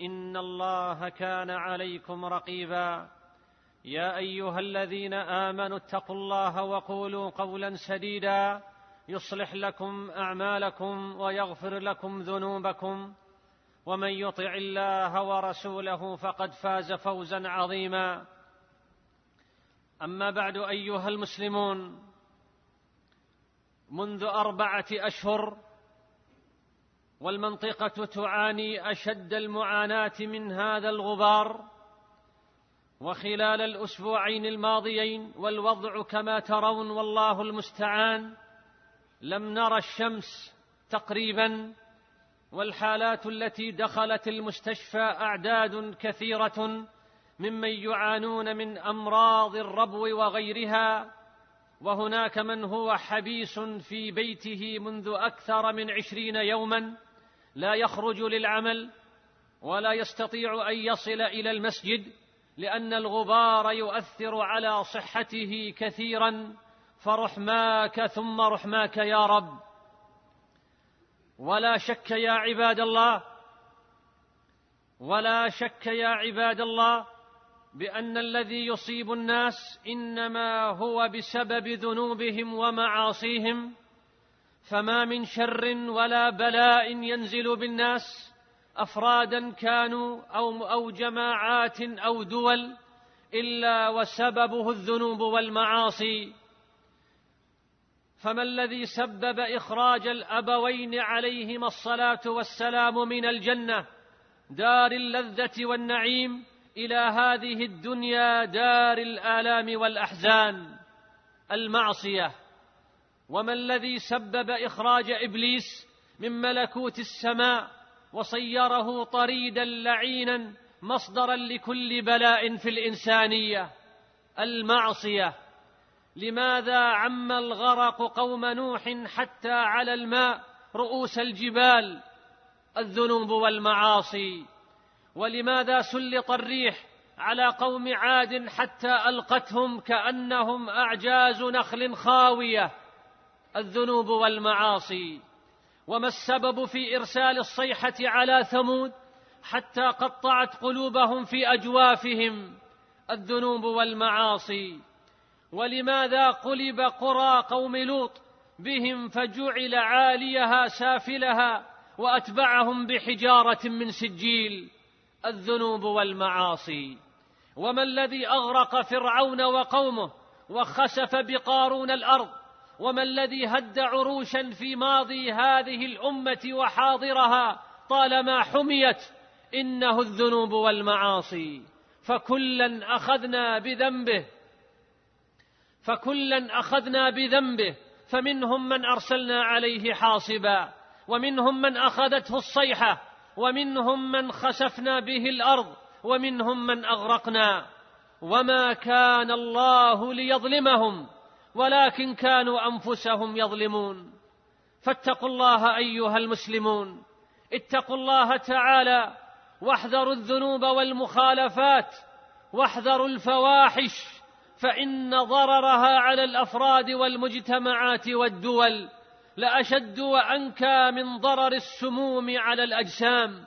إن الله كان عليكم رقيبا. يا أيها الذين آمنوا اتقوا الله وقولوا قولا سديدا. يصلح لكم أعمالكم ويغفر لكم ذنوبكم. ومن يطع الله ورسوله فقد فاز فوزا عظيما. أما بعد أيها المسلمون منذ أربعة أشهر والمنطقة تعاني أشد المعاناة من هذا الغبار وخلال الأسبوعين الماضيين والوضع كما ترون والله المستعان لم نرى الشمس تقريبا والحالات التي دخلت المستشفى أعداد كثيرة ممن يعانون من أمراض الربو وغيرها وهناك من هو حبيس في بيته منذ أكثر من عشرين يوما. لا يخرج للعمل ولا يستطيع أن يصل إلى المسجد لأن الغبار يؤثر على صحته كثيرا. فرحماك ثم رحماك يا رب. ولا شك يا عباد الله ولا شك يا عباد الله بأن الذي يصيب الناس إنما هو بسبب ذنوبهم ومعاصيهم. فما من شر ولا بلاء ينزل بالناس أفرادا كانوا أو أو جماعات أو دول إلا وسببه الذنوب والمعاصي. فما الذي سبب إخراج الأبوين عليهما الصلاة والسلام من الجنة؟ دار اللذة والنعيم إلى هذه الدنيا دار الآلام والأحزان. المعصية. وما الذي سبب إخراج إبليس من ملكوت السماء وصيره طريدا لعينا مصدرا لكل بلاء في الإنسانية؟ المعصية. لماذا عم الغرق قوم نوح حتى على الماء رؤوس الجبال؟ الذنوب والمعاصي. ولماذا سلط الريح على قوم عاد حتى ألقتهم كأنهم أعجاز نخل خاوية؟ الذنوب والمعاصي وما السبب في إرسال الصيحة على ثمود حتى قطعت قلوبهم في أجوافهم؟ الذنوب والمعاصي. ولماذا قلب قرى قوم لوط بهم فجعل عاليها سافلها وأتبعهم بحجارة من سجيل؟ الذنوب والمعاصي. وما الذي أغرق فرعون وقومه وخسف بقارون الأرض وما الذي هد عروشا في ماضي هذه الأمة وحاضرها طالما حميت إنه الذنوب والمعاصي. فكلا أخذنا بذنبه فكلا أخذنا بذنبه فمنهم من أرسلنا عليه حاصبا ومنهم من أخذته الصيحة ومنهم من خسفنا به الأرض ومنهم من أغرقنا. وما كان الله ليظلمهم ولكن كانوا أنفسهم يظلمون. فاتقوا الله أيها المسلمون. اتقوا الله تعالى. واحذروا الذنوب والمخالفات. واحذروا الفواحش. فإن ضررها على الأفراد والمجتمعات والدول. لأشد وأنكى من ضرر السموم على الأجسام.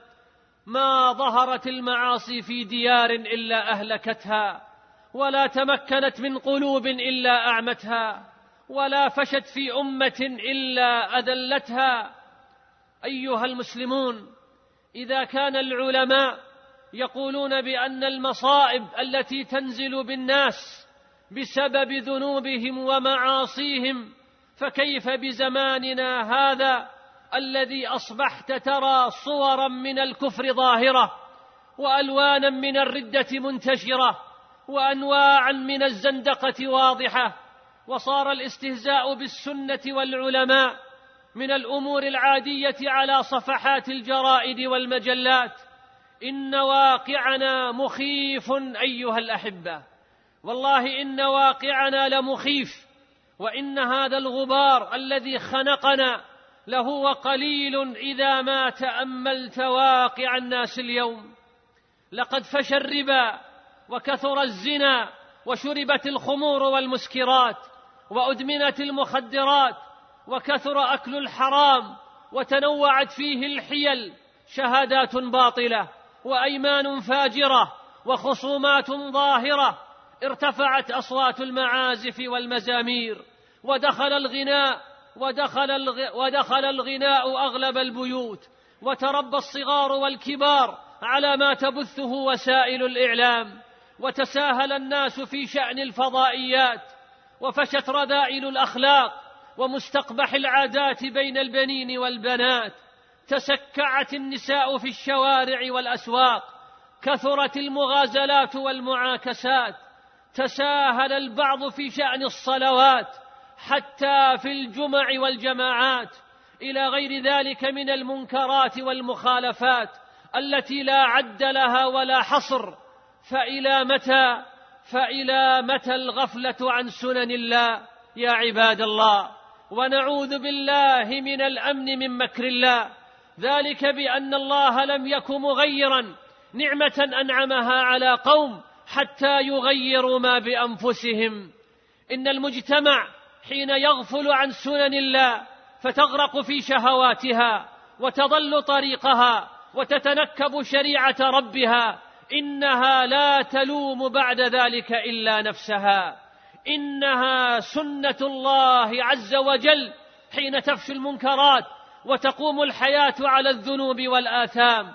ما ظهرت المعاصي في ديار إلا أهلكتها. ولا تمكنت من قلوب إلا أعمتها ولا فشت في أمة إلا أذلتها. أيها المسلمون إذا كان العلماء يقولون بأن المصائب التي تنزل بالناس بسبب ذنوبهم ومعاصيهم فكيف بزماننا هذا الذي أصبحت ترى صورا من الكفر ظاهرة وألوانا من الردة منتشرة؟ وأنواعا من الزندقة واضحة وصار الاستهزاء بالسنة والعلماء من الأمور العادية على صفحات الجرائد والمجلات. إن واقعنا مخيف أيها الأحبة. والله إن واقعنا لمخيف وإن هذا الغبار الذي خنقنا لهو قليل إذا ما تأملت واقع الناس اليوم. لقد فشى الربا وكثر الزنا وشربت الخمور والمسكرات وأدمنت المخدرات وكثر أكل الحرام وتنوعت فيه الحيل شهادات باطلة وأيمان فاجرة وخصومات ظاهرة ارتفعت أصوات المعازف والمزامير ودخل الغناء ودخل, الغ... ودخل الغناء أغلب البيوت وتربى الصغار والكبار على ما تبثه وسائل الإعلام وتساهل الناس في شأن الفضائيات وفشت رذائل الأخلاق ومستقبح العادات بين البنين والبنات تسكعت النساء في الشوارع والأسواق كثرت المغازلات والمعاكسات تساهل البعض في شأن الصلوات حتى في الجمع والجماعات إلى غير ذلك من المنكرات والمخالفات التي لا عد لها ولا حصر فإلى متى؟ فإلى متى الغفلة عن سنن الله؟ يا عباد الله ونعوذ بالله من الأمن من مكر الله. ذلك بأن الله لم يك مغيرا نعمة أنعمها على قوم حتى يغيروا ما بأنفسهم. إن المجتمع حين يغفل عن سنن الله فتغرق في شهواتها وتضل طريقها وتتنكب شريعة ربها إنها لا تلوم بعد ذلك إلا نفسها. إنها سنة الله عز وجل حين تفشو المنكرات وتقوم الحياة على الذنوب والآثام.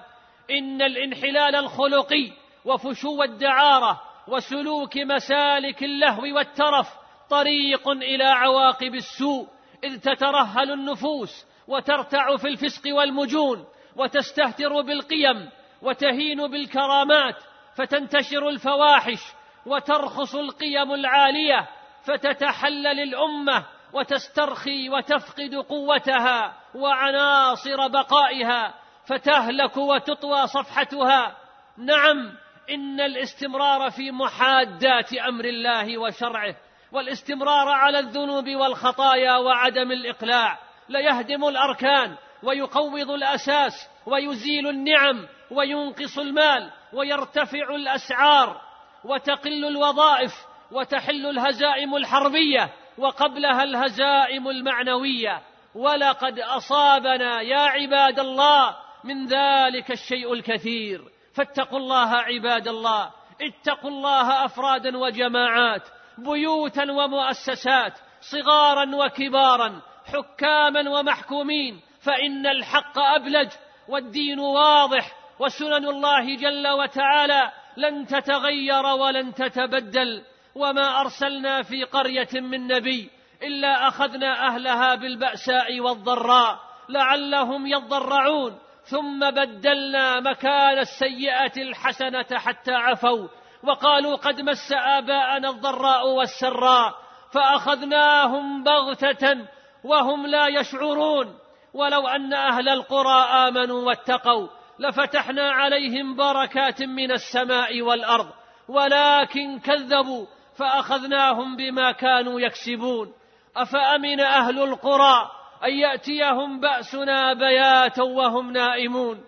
إن الانحلال الخلقي وفشو الدعارة وسلوك مسالك اللهو والترف طريق إلى عواقب السوء إذ تترهل النفوس وترتع في الفسق والمجون وتستهتر بالقيم وتهين بالكرامات فتنتشر الفواحش وترخص القيم العالية فتتحلل الأمة وتسترخي وتفقد قوتها وعناصر بقائها فتهلك وتطوى صفحتها. نعم إن الاستمرار في محادات أمر الله وشرعه والاستمرار على الذنوب والخطايا وعدم الإقلاع ليهدم الأركان ويقوض الأساس ويزيل النعم وينقص المال ويرتفع الأسعار وتقل الوظائف وتحل الهزائم الحربية وقبلها الهزائم المعنوية. ولقد أصابنا يا عباد الله من ذلك الشيء الكثير. فاتقوا الله عباد الله. اتقوا الله أفرادا وجماعات بيوتا ومؤسسات صغارا وكبارا حكاما ومحكومين. فإن الحق أبلج والدين واضح وسنن الله جل وتعالى لن تتغير ولن تتبدل وما أرسلنا في قرية من نبي إلا أخذنا أهلها بالبأساء والضراء لعلهم يضرعون ثم بدلنا مكان السيئة الحسنة حتى عفوا وقالوا قد مس آباءنا الضراء والسراء فأخذناهم بغتة وهم لا يشعرون ولو أن أهل القرى آمنوا واتقوا لفتحنا عليهم بركات من السماء والأرض ولكن كذبوا فأخذناهم بما كانوا يكسبون. أفأمن أهل القرى أن يأتيهم بأسنا بياتا وهم نائمون؟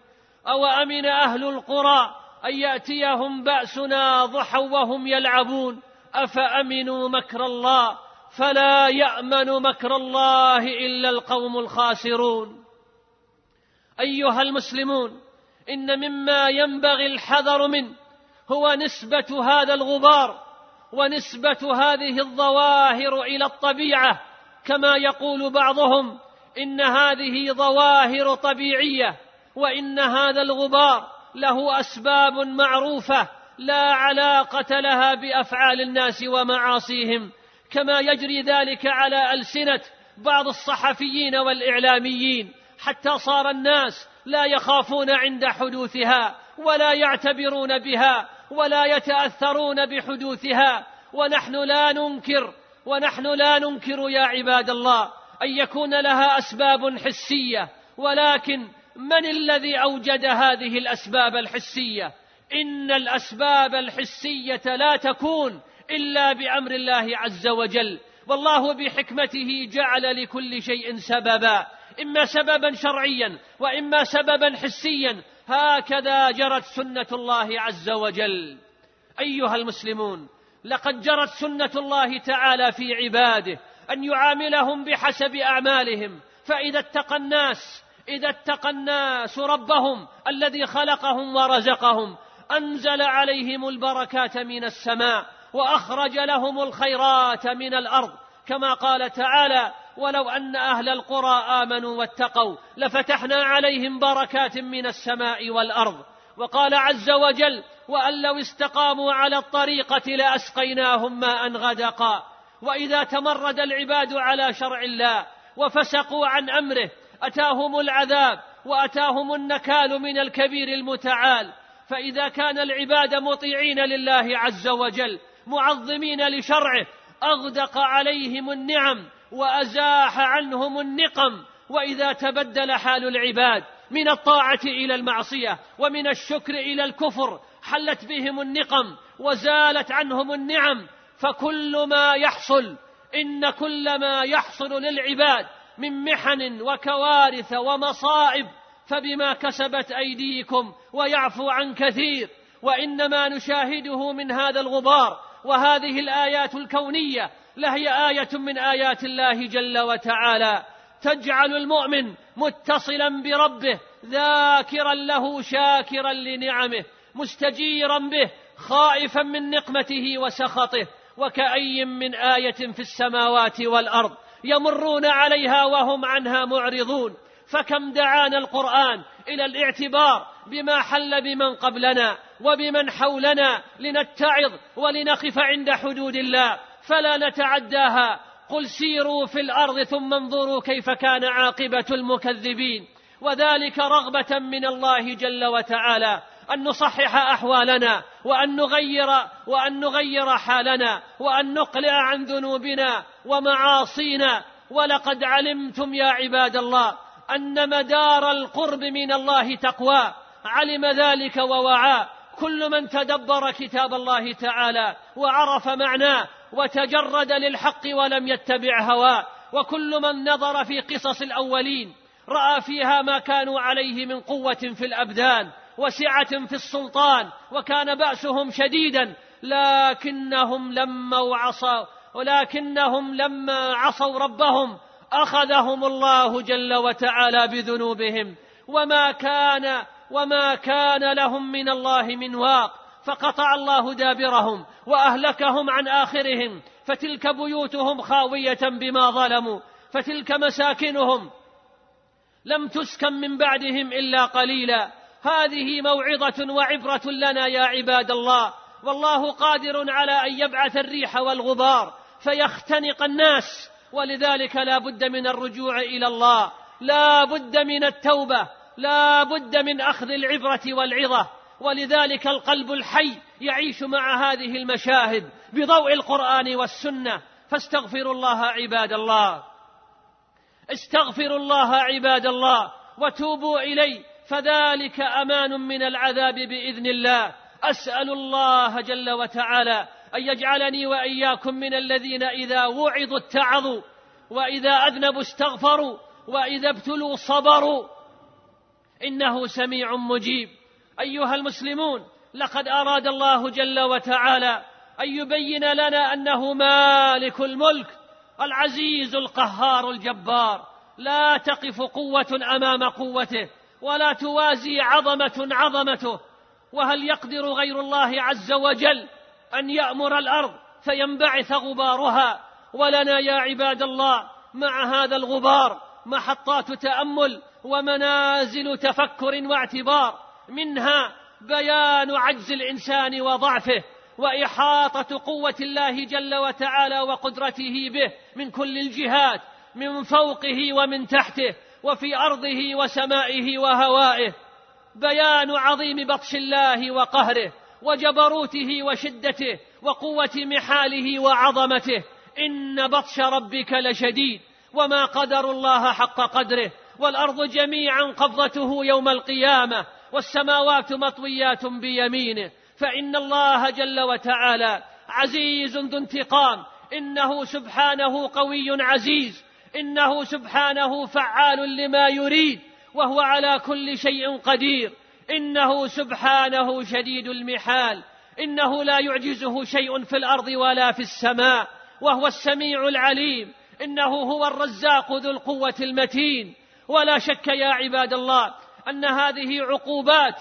أو أمن أهل القرى أن يأتيهم بأسنا ضحى وهم يلعبون؟ أفأمنوا مكر الله؟ فلا يأمن مكر الله إلا القوم الخاسرون. أيها المسلمون إن مما ينبغي الحذر منه هو نسبة هذا الغبار ونسبة هذه الظواهر إلى الطبيعة كما يقول بعضهم إن هذه ظواهر طبيعية وإن هذا الغبار له أسباب معروفة لا علاقة لها بأفعال الناس ومعاصيهم كما يجري ذلك على ألسنة بعض الصحفيين والإعلاميين. حتى صار الناس لا يخافون عند حدوثها ولا يعتبرون بها ولا يتأثرون بحدوثها. ونحن لا ننكر ونحن لا ننكر يا عباد الله أن يكون لها أسباب حسية. ولكن من الذي أوجد هذه الأسباب الحسية؟ إن الأسباب الحسية لا تكون إلا بأمر الله عز وجل. والله بحكمته جعل لكل شيء سببا. إما سببا شرعيا وإما سببا حسيا. هكذا جرت سنة الله عز وجل. أيها المسلمون لقد جرت سنة الله تعالى في عباده أن يعاملهم بحسب أعمالهم. فإذا اتقى الناس إذا اتقى الناس ربهم الذي خلقهم ورزقهم أنزل عليهم البركات من السماء وأخرج لهم الخيرات من الأرض. كما قال تعالى ولو أن أهل القرى آمنوا واتقوا لفتحنا عليهم بركات من السماء والأرض. وقال عز وجل وأن لو استقاموا على الطريقة لأسقيناهم ماء غدقا وإذا تمرد العباد على شرع الله وفسقوا عن أمره أتاهم العذاب وأتاهم النكال من الكبير المتعال. فإذا كان العباد مطيعين لله عز وجل معظمين لشرعه أغدق عليهم النعم وأزاح عنهم النقم وإذا تبدل حال العباد من الطاعة إلى المعصية ومن الشكر إلى الكفر حلت بهم النقم وزالت عنهم النعم فكل ما يحصل إن كل ما يحصل للعباد من محن وكوارث ومصائب فبما كسبت أيديكم ويعفو عن كثير وإنما نشاهده من هذا الغبار وهذه الآيات الكونية لهي آية من آيات الله جل وتعالى. تجعل المؤمن متصلا بربه ذاكرا له شاكرا لنعمه مستجيرا به خائفا من نقمته وسخطه. وكأي من آية في السماوات والأرض يمرون عليها وهم عنها معرضون. فكم دعانا القرآن إلى الاعتبار بما حل بمن قبلنا وبمن حولنا لنتعظ ولنقف عند حدود الله. فلا نتعداها. قل سيروا في الأرض ثم انظروا كيف كان عاقبة المكذبين. وذلك رغبة من الله جل وتعالى. أن نصحح أحوالنا وأن نغير وأن نغير حالنا وأن نقلع عن ذنوبنا ومعاصينا. ولقد علمتم يا عباد الله أن مدار القرب من الله تقوى. علم ذلك ووعى. كل من تدبر كتاب الله تعالى وعرف معناه وتجرد للحق ولم يتبع هواه. وكل من نظر في قصص الأولين رأى فيها ما كانوا عليه من قوة في الأبدان وسعة في السلطان وكان بأسهم شديدا. لكنهم لما عصوا ولكنهم لما عصوا ربهم أخذهم الله جل وتعالى بذنوبهم. وما كان وما كان لهم من الله من واق. فقطع الله دابرهم وأهلكهم عن آخرهم فتلك بيوتهم خاوية بما ظلموا فتلك مساكنهم. لم تسكن من بعدهم إلا قليلا. هذه موعظة وعبرة لنا يا عباد الله. والله قادر على أن يبعث الريح والغبار فيختنق الناس. ولذلك لا بد من الرجوع إلى الله. لا بد من التوبة. لا بد من أخذ العبرة والعظة. ولذلك القلب الحي يعيش مع هذه المشاهد بضوء القرآن والسنة. فاستغفروا الله عباد الله. استغفروا الله عباد الله وتوبوا إليه. فذلك أمان من العذاب بإذن الله. أسأل الله جل وتعالى أن يجعلني وإياكم من الذين إذا وعظوا اتعظوا وإذا أذنبوا استغفروا وإذا ابتلوا صبروا. إنه سميع مجيب. أيها المسلمون لقد أراد الله جل وتعالى أن يبين لنا أنه مالك الملك العزيز القهار الجبار. لا تقف قوة أمام قوته ولا توازي عظمة عظمته. وهل يقدر غير الله عز وجل أن يأمر الأرض فينبعث غبارها؟ ولنا يا عباد الله مع هذا الغبار محطات تأمل ومنازل تفكر واعتبار. منها بيان عجز الإنسان وضعفه وإحاطة قوة الله جل وتعالى وقدرته به من كل الجهات من فوقه ومن تحته وفي أرضه وسمائه وهوائه. بيان عظيم بطش الله وقهره وجبروته وشدته وقوة محاله وعظمته. إن بطش ربك لشديد وما قدر الله حق قدره. والأرض جميعا قبضته يوم القيامة. والسماوات مطويات بيمينه فإن الله جل وتعالى عزيز ذو انتقام إنه سبحانه قوي عزيز إنه سبحانه فعال لما يريد وهو على كل شيء قدير إنه سبحانه شديد المحال إنه لا يعجزه شيء في الأرض ولا في السماء وهو السميع العليم إنه هو الرزاق ذو القوة المتين. ولا شك يا عباد الله أن هذه عقوبات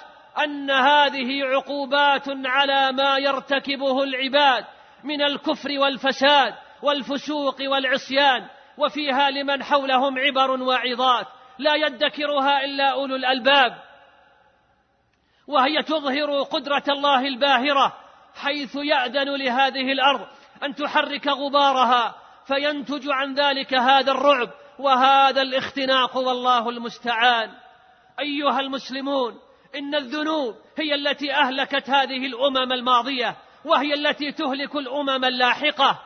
أن هذه عقوبات على ما يرتكبه العباد من الكفر والفساد والفسوق والعصيان وفيها لمن حولهم عبر وعظات لا يدكرها إلا أولو الألباب. وهي تظهر قدرة الله الباهرة حيث يأذن لهذه الأرض أن تحرك غبارها فينتج عن ذلك هذا الرعب وهذا الاختناق والله المستعان. أيها المسلمون إن الذنوب هي التي أهلكت هذه الأمم الماضية وهي التي تهلك الأمم اللاحقة.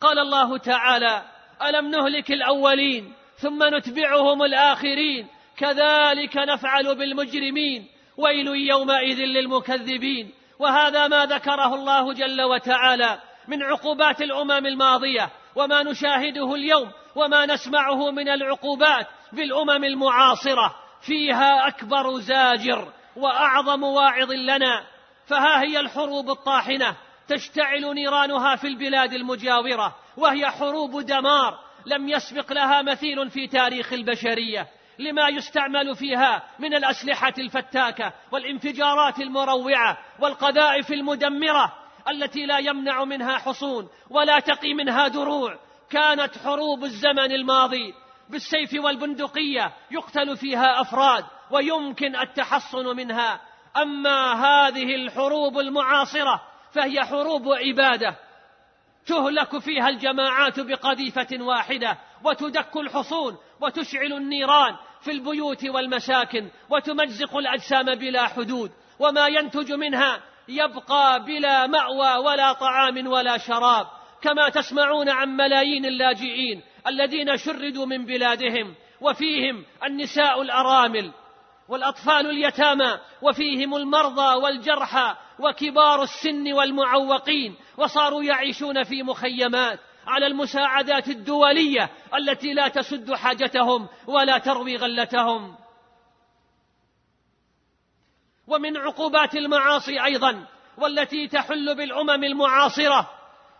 قال الله تعالى ألم نهلك الأولين ثم نتبعهم الآخرين؟ كذلك نفعل بالمجرمين. ويل يومئذ للمكذبين. وهذا ما ذكره الله جل وتعالى من عقوبات الأمم الماضية وما نشاهده اليوم وما نسمعه من العقوبات بالامم المعاصرة فيها أكبر زاجر وأعظم واعظ لنا. فها هي الحروب الطاحنة تشتعل نيرانها في البلاد المجاورة وهي حروب دمار لم يسبق لها مثيل في تاريخ البشرية. لما يستعمل فيها من الأسلحة الفتاكة والانفجارات المروعة والقذائف المدمرة التي لا يمنع منها حصون ولا تقي منها دروع كانت حروب الزمن الماضي بالسيف والبندقية يقتل فيها أفراد ويمكن التحصن منها. أما هذه الحروب المعاصرة فهي حروب عبادة تهلك فيها الجماعات بقذيفة واحدة وتدك الحصون وتشعل النيران في البيوت والمساكن وتمزق الأجسام بلا حدود وما ينتج منها يبقى بلا مأوى ولا طعام ولا شراب. كما تسمعون عن ملايين اللاجئين الذين شردوا من بلادهم وفيهم النساء الأرامل والأطفال اليتامى وفيهم المرضى والجرحى وكبار السن والمعوقين وصاروا يعيشون في مخيمات على المساعدات الدولية التي لا تسد حاجتهم ولا تروي غلتهم. ومن عقوبات المعاصي أيضا والتي تحل بالأمم المعاصرة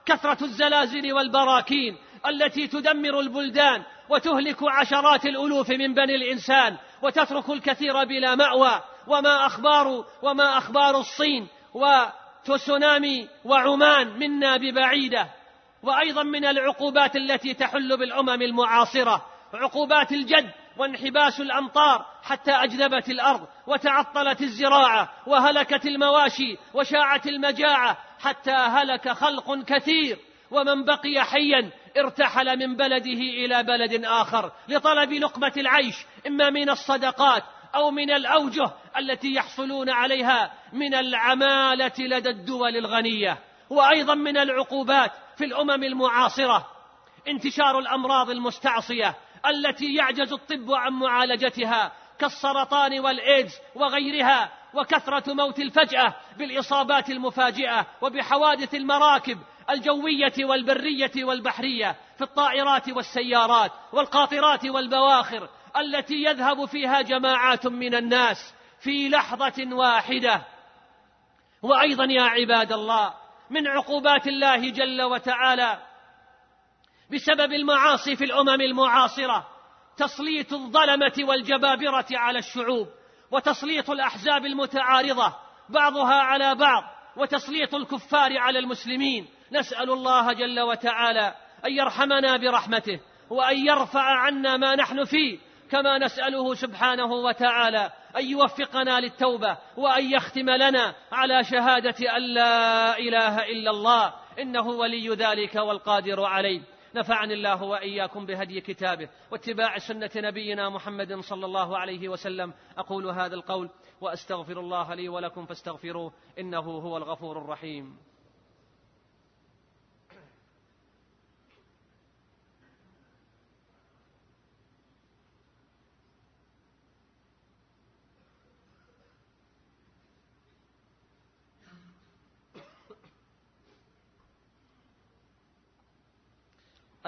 كثرة الزلازل والبراكين التي تدمر البلدان وتهلك عشرات الألوف من بني الإنسان وتترك الكثير بلا مأوى. وما أخبار وما أخبار الصين وتسونامي وعمان منا ببعيدة. وأيضا من العقوبات التي تحل بالأمم المعاصرة عقوبات الجد وانحباس الأمطار حتى اجذبت الأرض وتعطلت الزراعة وهلكت المواشي وشاعت المجاعة حتى هلك خلق كثير. ومن بقي حيا ارتحل من بلده إلى بلد آخر لطلب لقمة العيش إما من الصدقات أو من الأوجه التي يحصلون عليها من العمالة لدى الدول الغنية. وأيضا من العقوبات في الأمم المعاصرة. انتشار الأمراض المستعصية التي يعجز الطب عن معالجتها كالسرطان والإيدز وغيرها وكثرة موت الفجأة بالإصابات المفاجئة وبحوادث المراكب الجوية والبرية والبحرية في الطائرات والسيارات والقاطرات والبواخر التي يذهب فيها جماعات من الناس في لحظة واحدة. وأيضا يا عباد الله من عقوبات الله جل وتعالى بسبب المعاصي في الأمم المعاصرة تسليط الظلمة والجبابرة على الشعوب وتسليط الأحزاب المتعارضة بعضها على بعض وتسليط الكفار على المسلمين. نسأل الله جل وتعالى أن يرحمنا برحمته وأن يرفع عنا ما نحن فيه كما نسأله سبحانه وتعالى أن يوفقنا للتوبة وأن يختم لنا على شهادة أن لا إله إلا الله إنه ولي ذلك والقادر عليه. نفعني الله وإياكم بهدي كتابه واتباع سنة نبينا محمد صلى الله عليه وسلم. أقول هذا القول وأستغفر الله لي ولكم فاستغفروه إنه هو الغفور الرحيم.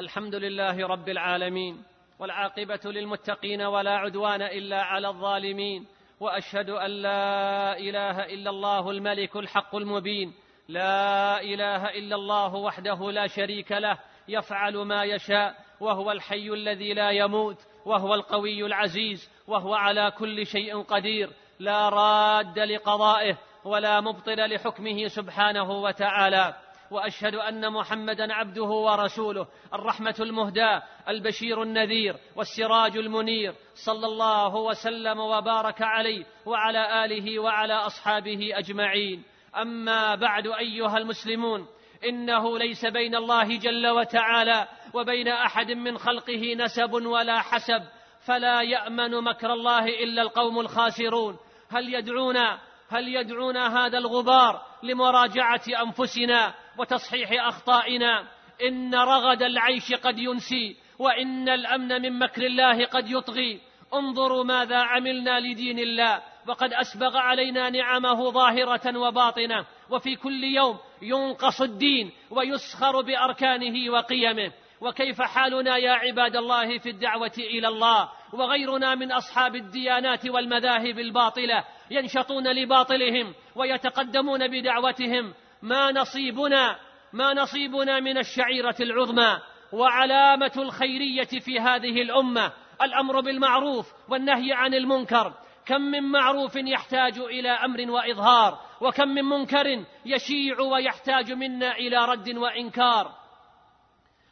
الحمد لله رب العالمين والعاقبة للمتقين ولا عدوان إلا على الظالمين وأشهد أن لا إله إلا الله الملك الحق المبين لا إله إلا الله وحده لا شريك له يفعل ما يشاء وهو الحي الذي لا يموت وهو القوي العزيز وهو على كل شيء قدير لا راد لقضائه ولا مبطل لحكمه سبحانه وتعالى. وأشهد أن محمدا عبده ورسوله الرحمة المهداة البشير النذير والسراج المنير صلى الله وسلم وبارك عليه وعلى آله وعلى أصحابه أجمعين. أما بعد أيها المسلمون إنه ليس بين الله جل وتعالى وبين أحد من خلقه نسب ولا حسب فلا يأمن مكر الله إلا القوم الخاسرون. هل يدعونا هل يدعونا هذا الغبار لمراجعة أنفسنا وتصحيح أخطائنا. إن رغد العيش قد ينسي وإن الأمن من مكر الله قد يطغي. انظروا ماذا عملنا لدين الله. وقد أسبغ علينا نعمه ظاهرة وباطنة. وفي كل يوم ينقص الدين ويسخر بأركانه وقيمه. وكيف حالنا يا عباد الله في الدعوة إلى الله؟ وغيرنا من أصحاب الديانات والمذاهب الباطلة ينشطون لباطلهم ويتقدمون بدعوتهم. ما نصيبنا ما نصيبنا من الشعيرة العظمى وعلامة الخيرية في هذه الأمة. الأمر بالمعروف والنهي عن المنكر. كم من معروف يحتاج إلى أمر وإظهار وكم من منكر يشيع ويحتاج منا إلى رد وإنكار.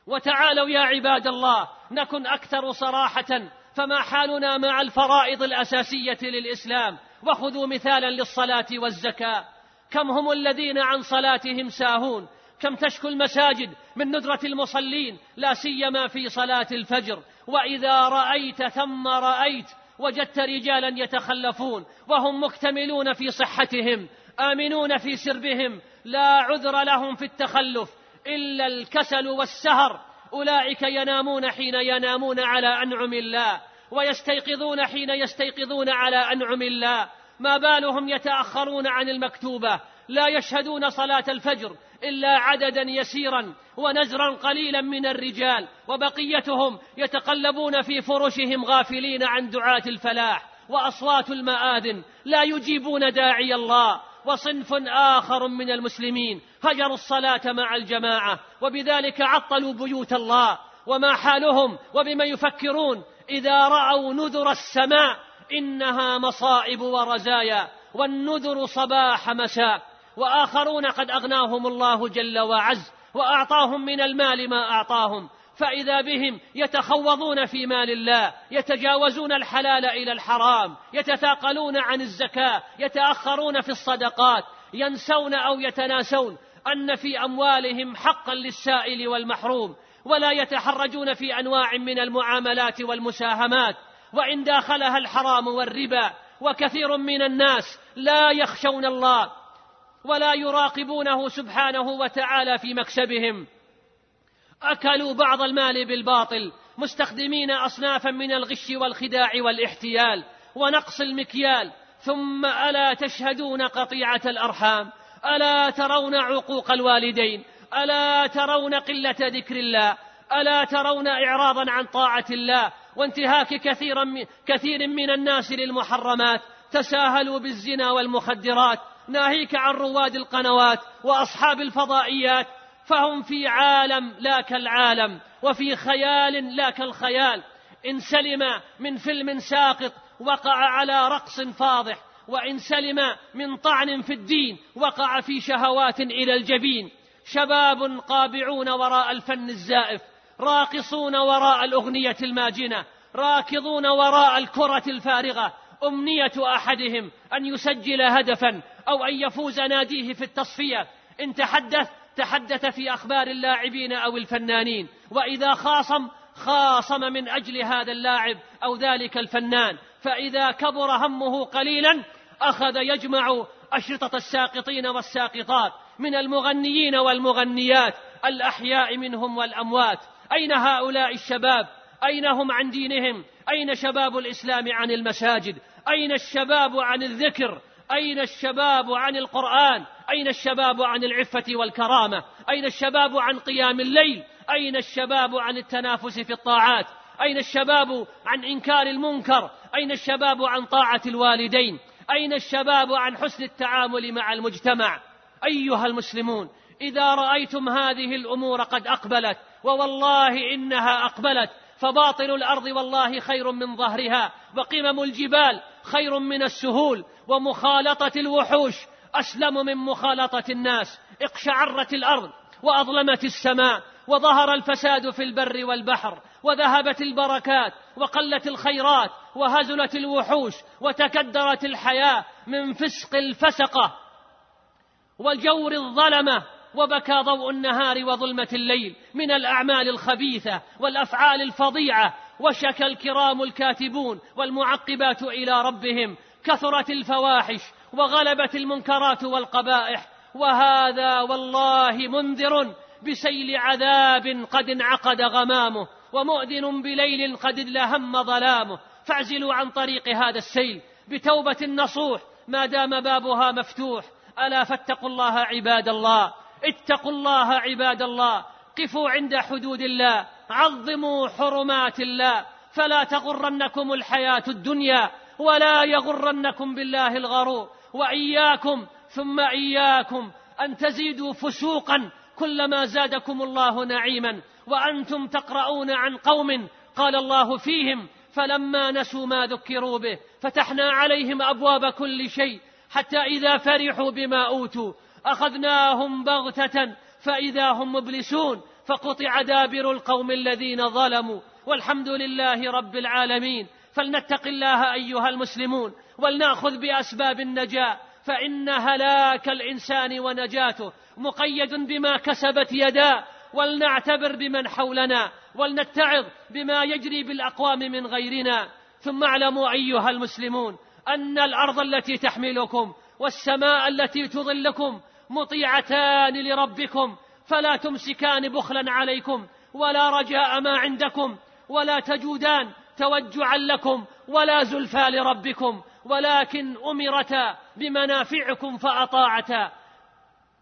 وتعالوا يا عباد الله نكن أكثر صراحة فما حالنا مع الفرائض الأساسية للإسلام. وخذوا مثالا للصلاة والزكاة. كم هم الذين عن صلاتهم ساهون؟ كم تشكو المساجد من ندرة المصلين؟ لا سيما في صلاة الفجر. وإذا رأيت ثم رأيت وجدت رجالا يتخلفون وهم مكتملون في صحتهم آمنون في سربهم لا عذر لهم في التخلف. إلا الكسل والسهر أولئك ينامون حين ينامون على أنعم الله ويستيقظون حين يستيقظون على أنعم الله. ما بالهم يتأخرون عن المكتوبة لا يشهدون صلاة الفجر إلا عددا يسيرا ونزرا قليلا من الرجال وبقيتهم يتقلبون في فرشهم غافلين عن دعاة الفلاح وأصوات المآذن لا يجيبون داعي الله وصنف آخر من المسلمين هجروا الصلاة مع الجماعة وبذلك عطلوا بيوت الله وما حالهم وبما يفكرون إذا رأوا نذر السماء إنها مصائب ورزايا والنذر صباح مساء. وآخرون قد أغناهم الله جل وعز وأعطاهم من المال ما أعطاهم. فإذا بهم يتخوضون في مال الله يتجاوزون الحلال إلى الحرام يتثاقلون عن الزكاة يتأخرون في الصدقات ينسون أو يتناسون أن في أموالهم حقا للسائل والمحروم ولا يتحرجون في أنواع من المعاملات والمساهمات. وإن داخلها الحرام والربا وكثير من الناس لا يخشون الله ولا يراقبونه سبحانه وتعالى في مكسبهم. أكلوا بعض المال بالباطل مستخدمين أصنافا من الغش والخداع والاحتيال ونقص المكيال ثم ألا تشهدون قطيعة الأرحام؟ ألا ترون عقوق الوالدين؟ ألا ترون قلة ذكر الله؟ ألا ترون إعراضا عن طاعة الله؟ وانتهاك كثيرا كثير من الناس للمحرمات. تساهلوا بالزنا والمخدرات. ناهيك عن رواد القنوات وأصحاب الفضائيات. فهم في عالم لا كالعالم وفي خيال لا كالخيال. إن سلم من فيلم ساقط وقع على رقص فاضح. وإن سلم من طعن في الدين وقع في شهوات إلى الجبين. شباب قابعون وراء الفن الزائف. راقصون وراء الأغنية الماجنة راكضون وراء الكرة الفارغة أمنية أحدهم أن يسجل هدفا أو أن يفوز ناديه في التصفية. إن تحدث تحدث في أخبار اللاعبين أو الفنانين. وإذا خاصم خاصم من أجل هذا اللاعب أو ذلك الفنان. فإذا كبر همه قليلا أخذ يجمع أشرطة الساقطين والساقطات من المغنيين والمغنيات. الأحياء منهم والأموات. أين هؤلاء الشباب؟ أين هم عن دينهم؟ أين شباب الإسلام عن المساجد؟ أين الشباب عن الذكر؟ أين الشباب عن القرآن؟ أين الشباب عن العفة والكرامة؟ أين الشباب عن قيام الليل؟ أين الشباب عن التنافس في الطاعات؟ أين الشباب عن إنكار المنكر؟ أين الشباب عن طاعة الوالدين؟ أين الشباب عن حسن التعامل مع المجتمع؟ أيها المسلمون إذا رأيتم هذه الأمور قد أقبلت ووالله إنها أقبلت. فباطن الأرض والله خير من ظهرها وقمم الجبال خير من السهول ومخالطة الوحوش أسلم من مخالطة الناس. اقشعرت الأرض وأظلمت السماء وظهر الفساد في البر والبحر وذهبت البركات وقلت الخيرات وهزلت الوحوش وتكدرت الحياة من فسق الفسقة والجور الظلمة. وبكى ضوء النهار وظلمة الليل من الأعمال الخبيثة والأفعال الفظيعة وشكى الكرام الكاتبون والمعقبات إلى ربهم كثرت الفواحش وغلبت المنكرات والقبائح وهذا والله منذر بسيل عذاب قد انعقد غمامه ومؤذن بليل قد لهم ظلامه. فاعزلوا عن طريق هذا السيل بتوبة نصوح ما دام بابها مفتوح ألا فاتقوا الله عباد الله. اتقوا الله عباد الله قفوا عند حدود الله عظموا حرمات الله فلا تغرنكم الحياة الدنيا ولا يغرنكم بالله الغرور. وإياكم ثم إياكم أن تزيدوا فسوقا كلما زادكم الله نعيما. وأنتم تقرؤون عن قوم قال الله فيهم فلما نسوا ما ذكروا به فتحنا عليهم أبواب كل شيء حتى إذا فرحوا بما أوتوا أخذناهم بغتة فإذا هم مبلسون فقطع دابر القوم الذين ظلموا. والحمد لله رب العالمين. فلنتق الله أيها المسلمون ولنأخذ بأسباب النجاة. فإن هلاك الإنسان ونجاته مقيد بما كسبت يداه. ولنعتبر بمن حولنا ولنتعظ بما يجري بالأقوام من غيرنا. ثم اعلموا أيها المسلمون أن الأرض التي تحملكم والسماء التي تظلكم مطيعتان لربكم فلا تمسكان بخلا عليكم ولا رجاء ما عندكم ولا تجودان توجعا لكم ولا زلفى لربكم ولكن امرتا بمنافعكم فاطاعتا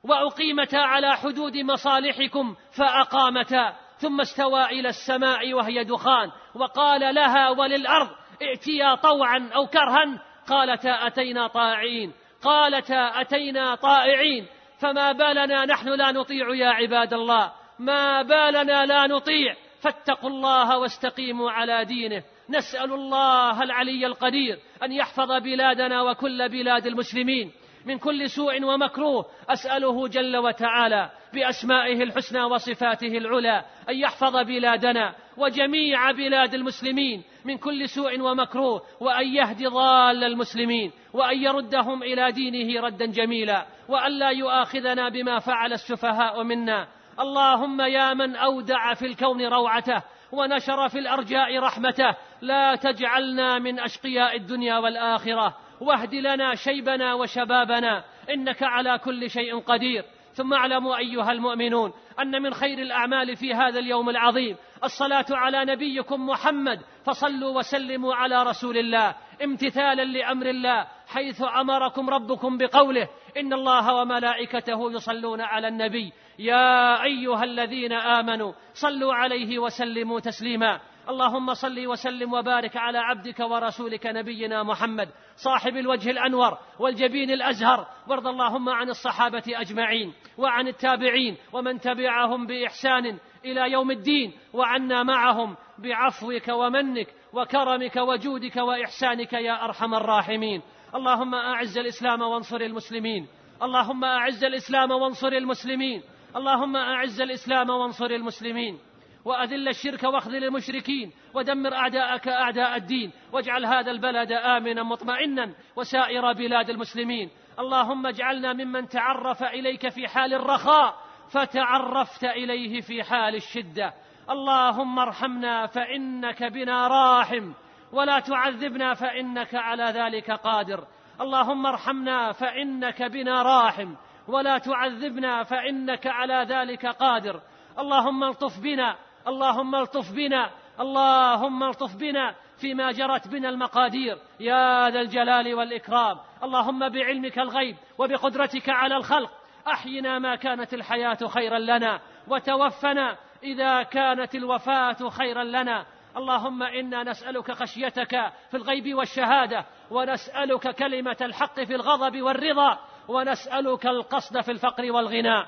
واقيمتا على حدود مصالحكم فاقامتا ثم استوى إلى السماء وهي دخان وقال لها وللأرض ائتيا طوعا أو كرها قالتا أتينا طاعين. قالتا أتينا طائعين فما بالنا نحن لا نطيع يا عباد الله ما بالنا لا نطيع فاتقوا الله واستقيموا على دينه. نسأل الله العلي القدير أن يحفظ بلادنا وكل بلاد المسلمين. من كل سوء ومكروه أسأله جل وتعالى بأسمائه الحسنى وصفاته العلى أن يحفظ بلادنا وجميع بلاد المسلمين من كل سوء ومكروه وأن يهدي ضال المسلمين وأن يردهم إلى دينه ردا جميلا وأن لا يؤاخذنا بما فعل السفهاء منا. اللهم يا من أودع في الكون روعته ونشر في الأرجاء رحمته لا تجعلنا من أشقياء الدنيا والآخرة. واهد لنا شيبنا وشبابنا إنك على كل شيء قدير. ثم اعلموا أيها المؤمنون أن من خير الأعمال في هذا اليوم العظيم الصلاة على نبيكم محمد فصلوا وسلموا على رسول الله امتثالا لأمر الله حيث أمركم ربكم بقوله إن الله وملائكته يصلون على النبي. يا أيها الذين آمنوا صلوا عليه وسلموا تسليما. اللهم صل وسلم وبارك على عبدك ورسولك نبينا محمد صاحب الوجه الأنور والجبين الأزهر وارض اللهم عن الصحابة أجمعين وعن التابعين ومن تبعهم بإحسان إلى يوم الدين وعنا معهم بعفوك ومنك وكرمك وجودك وإحسانك يا أرحم الراحمين. اللهم أعز الإسلام وانصر المسلمين. اللهم أعز الإسلام وانصر المسلمين. اللهم أعز الإسلام وانصر المسلمين. وأذل الشرك وأخذل المشركين ودمر أعداءك أعداء الدين واجعل هذا البلد آمنا مطمئنا وسائر بلاد المسلمين. اللهم اجعلنا ممن تعرف إليك في حال الرخاء فتعرفت إليه في حال الشدة. اللهم ارحمنا فإنك بنا راحم ولا تعذبنا فإنك على ذلك قادر. اللهم ارحمنا فإنك بنا راحم ولا تعذبنا فإنك على ذلك قادر. اللهم الطف بنا اللهم الطف بنا اللهم الطف بنا فيما جرت بنا المقادير يا ذا الجلال والإكرام. اللهم بعلمك الغيب وبقدرتك على الخلق أحينا ما كانت الحياة خيرا لنا وتوفنا إذا كانت الوفاة خيرا لنا. اللهم إنا نسألك خشيتك في الغيب والشهادة ونسألك كلمة الحق في الغضب والرضا ونسألك القصد في الفقر والغنى.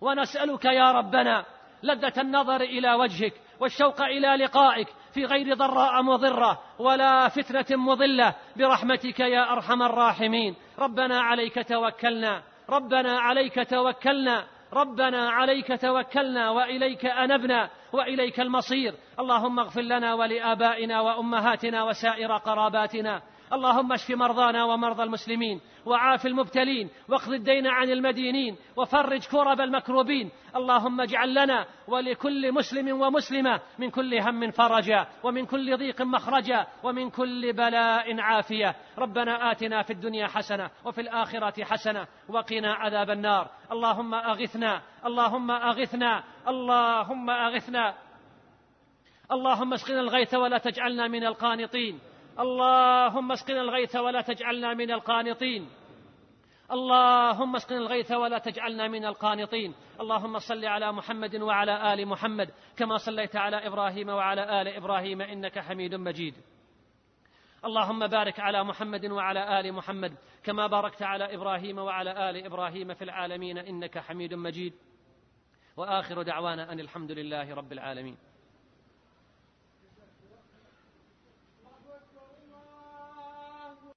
ونسألك يا ربنا لذة النظر إلى وجهك والشوق إلى لقائك في غير ضراء مضرة ولا فتنة مضلة. برحمتك يا أرحم الراحمين. ربنا عليك توكلنا. ربنا عليك توكلنا. ربنا عليك توكلنا. وإليك أنبنا. وإليك المصير. اللهم اغفر لنا ولآبائنا وأمهاتنا وسائر قراباتنا. اللهم اشف مرضانا ومرضى المسلمين. وعاف المبتلين واقض الدين عن المدينين وفرج كرب المكروبين. اللهم اجعل لنا ولكل مسلم ومسلمة من كل هم فرجا ومن كل ضيق مخرجا ومن كل بلاء عافية. ربنا آتنا في الدنيا حسنة وفي الآخرة حسنة وقنا عذاب النار. اللهم أغثنا اللهم أغثنا اللهم أغثنا. اللهم اسقنا الغيث ولا تجعلنا من القانطين. اللهم اسقنا الغيث ولا تجعلنا من القانطين. اللهم اسقنا الغيث ولا تجعلنا من القانطين. اللهم صل على محمد وعلى آل محمد كما صليت على إبراهيم وعلى آل إبراهيم إنك حميد مجيد. اللهم بارك على محمد وعلى آل محمد كما باركت على إبراهيم وعلى آل إبراهيم في العالمين إنك حميد مجيد. وآخر دعوانا أن الحمد لله رب العالمين.